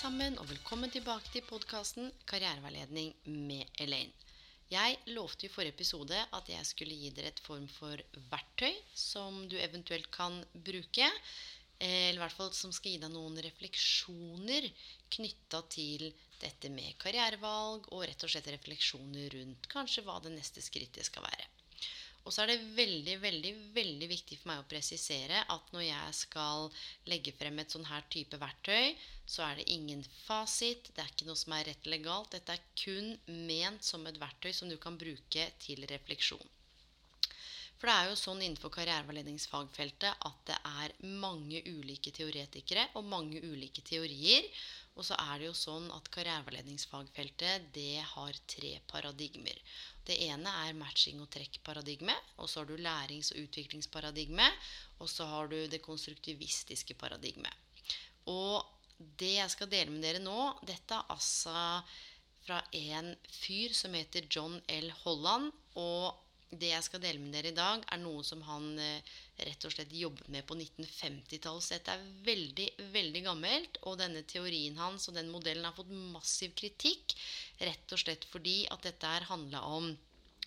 sammen, og velkommen tilbake til podkasten Karriereveiledning med Elaine. Jeg lovte i forrige episode at jeg skulle gi dere et form for verktøy som du eventuelt kan bruke. eh, Eller i hvert fall som skal gi deg noen refleksjoner knytta til dette med karrierevalg, og rett og slett refleksjoner rundt kanskje hva det neste skrittet skal være. Og så er det veldig, veldig, veldig viktig for meg å presisere at når jeg skal legge frem et sånn her type verktøy, så er det ingen fasit. Det er ikke noe som er rett eller galt. Dette er kun ment som et verktøy som du kan bruke til refleksjon. For det er jo sånn innenfor karriereveiledningsfagfeltet at det er mange ulike teoretikere og mange ulike teorier. Og så er det jo sånn at karriereveiledningsfagfeltet det har tre paradigmer. Det ene er matching- og trekk-paradigme. Og så har du lærings- og utviklingsparadigme. Og så har du det konstruktivistiske paradigme. Og det jeg skal dele med dere nå, dette er altså fra en fyr som heter John L. Holland. Og det jeg skal dele med dere i dag, er noe som han eh, rett og slett jobbet med på 1950-tallet. Så dette er veldig, veldig gammelt. Og denne teorien hans og den modellen har fått massiv kritikk. Rett og slett fordi at dette her handla om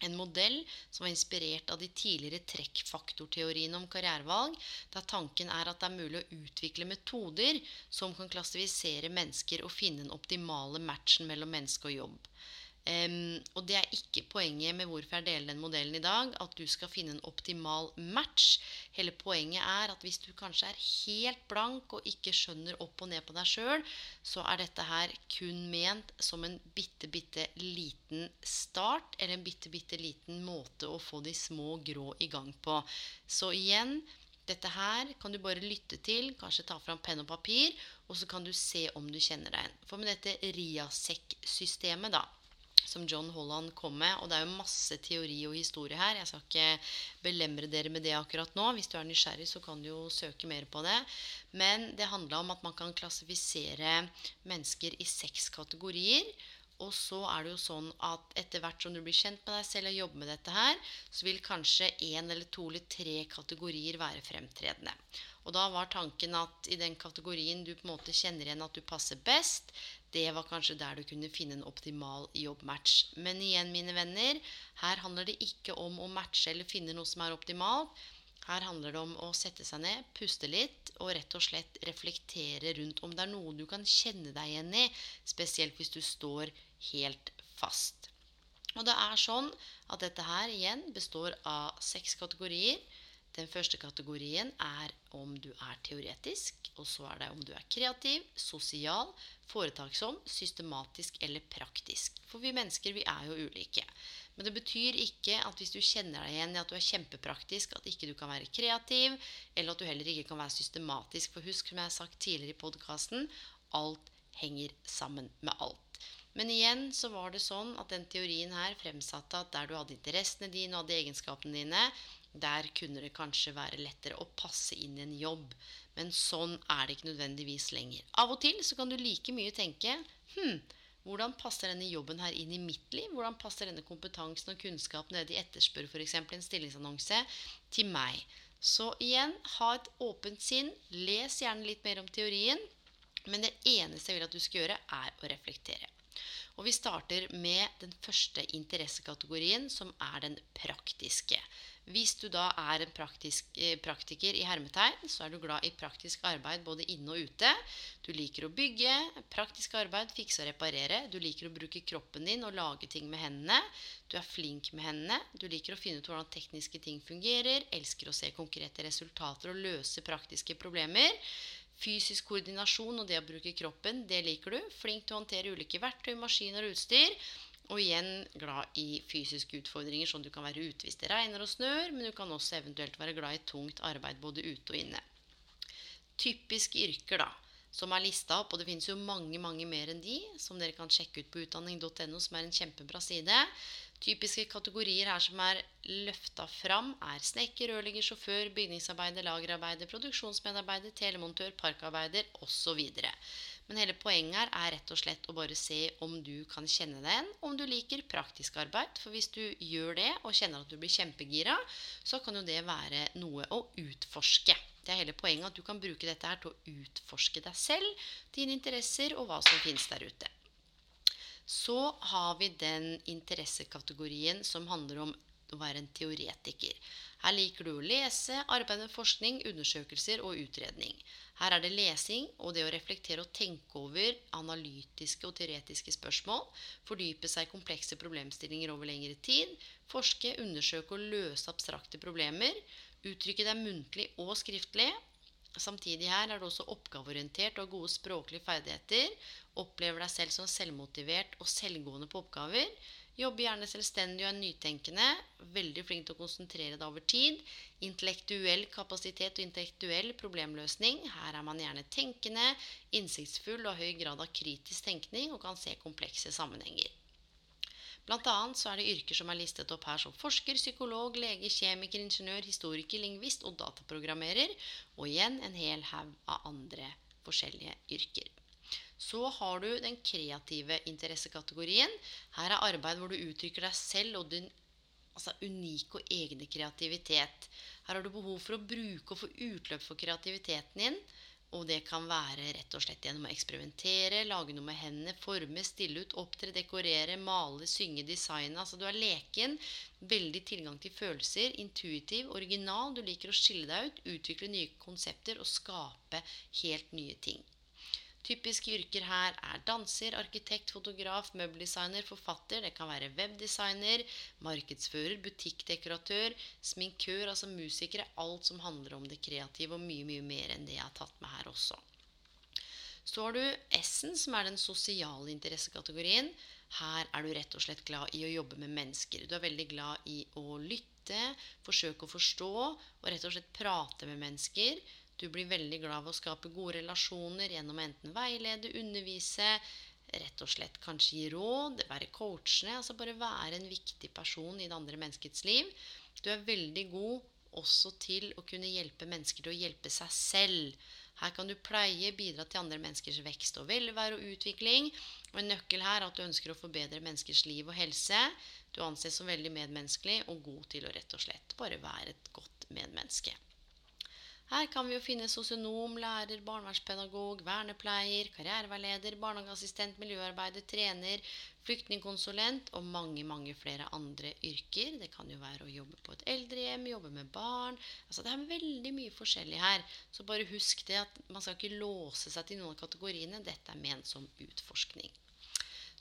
en modell som var inspirert av de tidligere trekkfaktorteoriene om karrierevalg, der tanken er at det er mulig å utvikle metoder som kan klassifisere mennesker og finne den optimale matchen mellom menneske og jobb. Em, og det er ikke poenget med hvorfor jeg deler den modellen i dag, at du skal finne en optimal match. Hele poenget er at hvis du kanskje er helt blank og ikke skjønner opp og ned på deg sjøl, så er dette her kun ment som en bitte, bitte liten start, eller en bitte, bitte liten måte å få de små grå i gang på. Så igjen, dette her kan du bare lytte til, kanskje ta fram penn og papir, og så kan du se om du kjenner deg igjen. For med dette RIASEK-systemet, da, som John Holland kom med. Og det er jo masse teori og historie her. Jeg skal ikke belemre dere med det akkurat nå. Hvis du er nysgjerrig, så kan du jo søke mer på det. Men det handla om at man kan klassifisere mennesker i seks kategorier. Og så er det jo sånn at etter hvert som du blir kjent med deg selv og jobber med dette her, så vil kanskje én eller to eller tre kategorier være fremtredende. Og da var tanken at i den kategorien du på en måte kjenner igjen at du passer best, det var kanskje der du kunne finne en optimal jobbmatch. Men igjen, mine venner, her handler det ikke om å matche eller finne noe som er optimalt. Her handler det om å sette seg ned, puste litt og rett og slett reflektere rundt om det er noe du kan kjenne deg igjen i, spesielt hvis du står helt fast. Og det er sånn at dette her igjen består av seks kategorier. Den første kategorien er om du er teoretisk, og så er det om du er kreativ, sosial, foretaksom, systematisk eller praktisk. For vi mennesker, vi er jo ulike. Men det betyr ikke at hvis du kjenner deg igjen i at du er kjempepraktisk, at ikke du kan være kreativ, eller at du heller ikke kan være systematisk. For husk, som jeg har sagt tidligere i podkasten, alt henger sammen med alt. Men igjen så var det sånn at den teorien her fremsatte at der du hadde interessene dine og hadde egenskapene dine, der kunne det kanskje være lettere å passe inn i en jobb. Men sånn er det ikke nødvendigvis lenger. Av og til så kan du like mye tenke Hm, hvordan passer denne jobben her inn i mitt liv? Hvordan passer denne kompetansen og kunnskapen det de etterspør, f.eks. en stillingsannonse, til meg? Så igjen, ha et åpent sinn. Les gjerne litt mer om teorien. Men det eneste jeg vil at du skal gjøre, er å reflektere. Og vi starter med den første interessekategorien, som er den praktiske. Hvis du da er en praktisk, eh, praktiker i hermetegn, så er du glad i praktisk arbeid både inne og ute. Du liker å bygge, praktisk arbeid, fikse og reparere. Du liker å bruke kroppen din og lage ting med hendene. Du er flink med hendene. Du liker å finne ut hvordan tekniske ting fungerer. Elsker å se konkrete resultater og løse praktiske problemer. Fysisk koordinasjon og det å bruke kroppen, det liker du. Flink til å håndtere ulike verktøy, maskiner og utstyr. Og igjen glad i fysiske utfordringer, sånn du kan være ute hvis det regner og snør, men du kan også eventuelt være glad i tungt arbeid både ute og inne. Typiske yrker, da, som er lista opp, og det finnes jo mange mange mer enn de, som dere kan sjekke ut på utdanning.no, som er en kjempebra side. Typiske kategorier her som er løfta fram, er snekker, rørlegger, sjåfør, bygningsarbeider, lagerarbeider, produksjonsmedarbeider, telemontør, parkarbeider osv. Men hele poenget her er rett og slett å bare se om du kan kjenne deg igjen, om du liker praktisk arbeid. For hvis du gjør det og kjenner at du blir kjempegira, så kan jo det være noe å utforske. Det er hele poenget at du kan bruke dette her til å utforske deg selv, dine interesser og hva som finnes der ute. Så har vi den interessekategorien som handler om å være en teoretiker. Her liker du å lese, arbeide med forskning, undersøkelser og utredning. Her er det lesing og det å reflektere og tenke over analytiske og teoretiske spørsmål, fordype seg i komplekse problemstillinger over lengre tid, forske, undersøke og løse abstrakte problemer, uttrykke deg muntlig og skriftlig. Samtidig her er det også oppgaveorientert og gode språklige ferdigheter. Opplever deg selv som selvmotivert og selvgående på oppgaver. Jobber gjerne selvstendig og er nytenkende. Veldig flink til å konsentrere deg over tid. Intellektuell kapasitet og intellektuell problemløsning. Her er man gjerne tenkende, innsiktsfull og har høy grad av kritisk tenkning og kan se komplekse sammenhenger. Blant annet er det yrker som er listet opp her som forsker, psykolog, lege, kjemiker, ingeniør, historiker, lingvist og dataprogrammerer. Og igjen en hel haug av andre forskjellige yrker. Så har du den kreative interessekategorien. Her er arbeid hvor du uttrykker deg selv og din altså, unike og egne kreativitet. Her har du behov for å bruke og få utløp for kreativiteten din. Og det kan være rett og slett gjennom å eksperimentere, lage noe med hendene, forme, stille ut, opptre, dekorere, male, synge, designe. Altså du er leken, veldig tilgang til følelser, intuitiv, original. Du liker å skille deg ut, utvikle nye konsepter og skape helt nye ting. Typiske yrker her er danser, arkitekt, fotograf, møbeldesigner, forfatter. Det kan være webdesigner, markedsfører, butikkdekoratør, sminkør, altså musikere. Alt som handler om det kreative, og mye, mye mer enn det jeg har tatt med her også. Så har du S-en, som er den sosiale interessekategorien. Her er du rett og slett glad i å jobbe med mennesker. Du er veldig glad i å lytte, forsøke å forstå og rett og slett prate med mennesker. Du blir veldig glad av å skape gode relasjoner gjennom enten veilede, undervise, rett og slett kanskje gi råd, være coachende. Altså bare være en viktig person i det andre menneskets liv. Du er veldig god også til å kunne hjelpe mennesker til å hjelpe seg selv. Her kan du pleie, bidra til andre menneskers vekst og velvære og utvikling. Og en nøkkel her er at du ønsker å forbedre menneskers liv og helse. Du anses som veldig medmenneskelig og god til å rett og slett bare være et godt medmenneske. Her kan vi jo finne sosionom, lærer, barnevernspedagog, vernepleier, karriereveileder, barnehageassistent, miljøarbeider, trener, flyktningkonsulent og mange, mange flere andre yrker. Det kan jo være å jobbe på et eldrehjem, jobbe med barn Altså Det er veldig mye forskjellig her. Så bare husk det at man skal ikke låse seg til noen av kategoriene. Dette er ment som utforskning.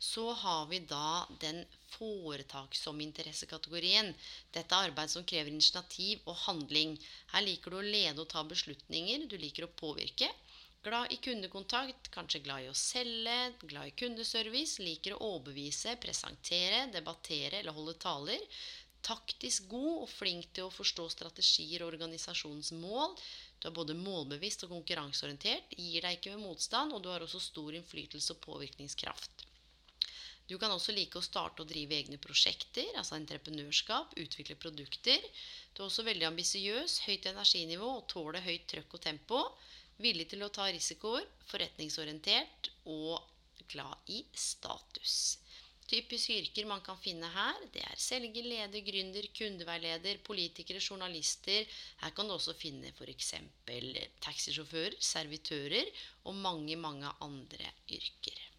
Så har vi da den foretaksomme interessekategorien. Dette er arbeid som krever initiativ og handling. Her liker du å lede og ta beslutninger. Du liker å påvirke. Glad i kundekontakt, kanskje glad i å selge, glad i kundeservice, liker å overbevise, presentere, debattere eller holde taler. Taktisk god og flink til å forstå strategier og organisasjonens mål. Du er både målbevisst og konkurranseorientert, gir deg ikke ved motstand, og du har også stor innflytelse og påvirkningskraft. Du kan også like å starte og drive egne prosjekter, altså entreprenørskap, utvikle produkter. Du er også veldig ambisiøs, høyt energinivå og tåler høyt trøkk og tempo. Villig til å ta risikoer, forretningsorientert og glad i status. Typiske yrker man kan finne her, det er selger, leder, gründer, kundeveileder, politikere, journalister. Her kan du også finne f.eks. taxisjåfører, servitører og mange, mange andre yrker.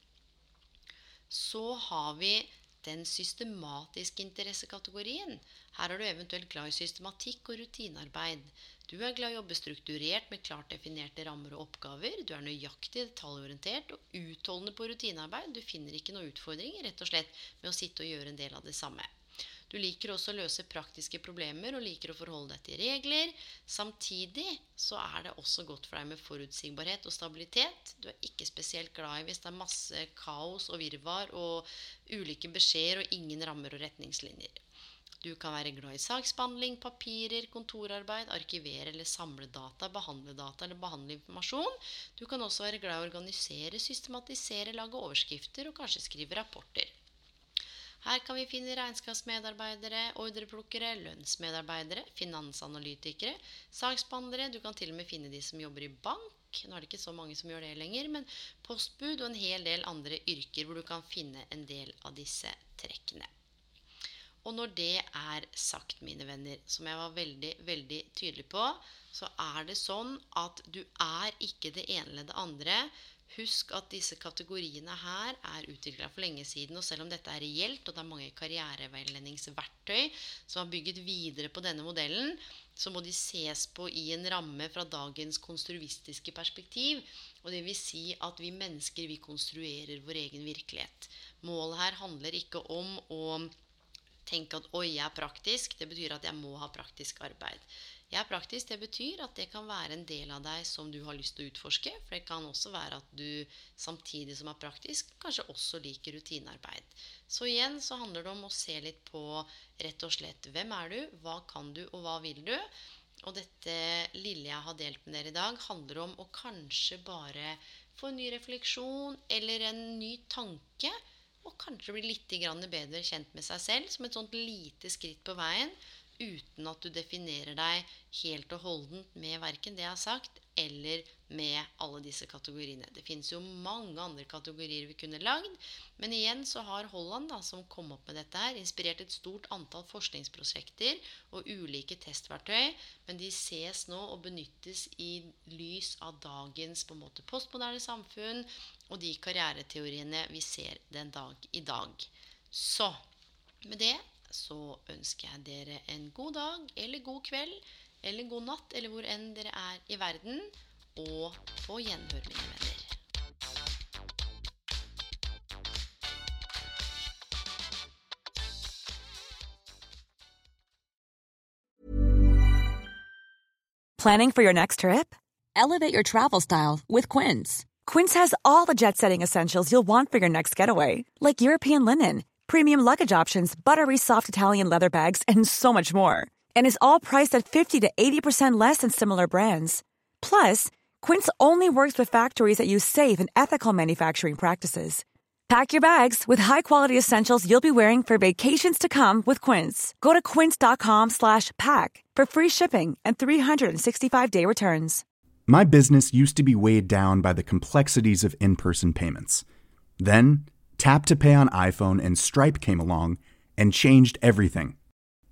Så har vi den systematiske interessekategorien. Her er du eventuelt glad i systematikk og rutinearbeid. Du er glad i å jobbe strukturert med klart definerte rammer og oppgaver. Du er nøyaktig, detaljorientert og utholdende på rutinearbeid. Du finner ikke noen utfordringer rett og slett med å sitte og gjøre en del av det samme. Du liker også å løse praktiske problemer og liker å forholde deg til regler. Samtidig så er det også godt for deg med forutsigbarhet og stabilitet. Du er ikke spesielt glad i hvis det er masse kaos og virvar og ulike beskjeder og ingen rammer og retningslinjer. Du kan være glad i saksbehandling, papirer, kontorarbeid, arkivere eller samle data, behandle data eller behandle informasjon. Du kan også være glad i å organisere, systematisere, lage overskrifter og kanskje skrive rapporter. Her kan vi finne regnskapsmedarbeidere, ordreplukkere, lønnsmedarbeidere, finansanalytikere, saksbehandlere. Du kan til og med finne de som jobber i bank. Nå er det ikke så mange som gjør det lenger, men postbud og en hel del andre yrker hvor du kan finne en del av disse trekkene. Og når det er sagt, mine venner, som jeg var veldig, veldig tydelig på, så er det sånn at du er ikke det ene eller det andre. Husk at disse kategoriene her er utvikla for lenge siden. Og selv om dette er reelt, og det er mange karriereveiledningsverktøy som har bygget videre på denne modellen, så må de ses på i en ramme fra dagens konstruistiske perspektiv. Og det vil si at vi mennesker, vi konstruerer vår egen virkelighet. Målet her handler ikke om å tenke at 'oi, jeg er praktisk'. Det betyr at jeg må ha praktisk arbeid. Jeg er praktisk. Det betyr at det kan være en del av deg som du har lyst til å utforske. For det kan også være at du samtidig som er praktisk, kanskje også liker rutinearbeid. Så igjen så handler det om å se litt på rett og slett hvem er du, hva kan du, og hva vil du? Og dette lille jeg har delt med dere i dag, handler om å kanskje bare få en ny refleksjon eller en ny tanke og kanskje bli litt bedre kjent med seg selv som et sånt lite skritt på veien, uten at du definerer deg helt og holdent med verken det jeg har sagt, eller med alle disse kategoriene. Det finnes jo mange andre kategorier vi kunne lagd, men igjen så har Holland, da, som kom opp med dette her, inspirert et stort antall forskningsprosjekter og ulike testverktøy, men de ses nå og benyttes i lys av dagens på en måte postmoderne samfunn og de karriereteoriene vi ser den dag i dag. Så med det så ønsker jeg dere en god dag eller god kveld eller god natt eller hvor enn dere er i verden. Og på gjenhør, mine venner. Planning for your next trip? Elevate your travel style with Quince. Quince has all the jet setting essentials you'll want for your next getaway, like European linen, premium luggage options, buttery soft Italian leather bags, and so much more. And is all priced at 50 to 80% less than similar brands. Plus, Quince only works with factories that use safe and ethical manufacturing practices. Pack your bags with high-quality essentials you'll be wearing for vacations to come with Quince. Go to quince.com/pack for free shipping and 365-day returns. My business used to be weighed down by the complexities of in-person payments. Then, Tap to Pay on iPhone and Stripe came along and changed everything.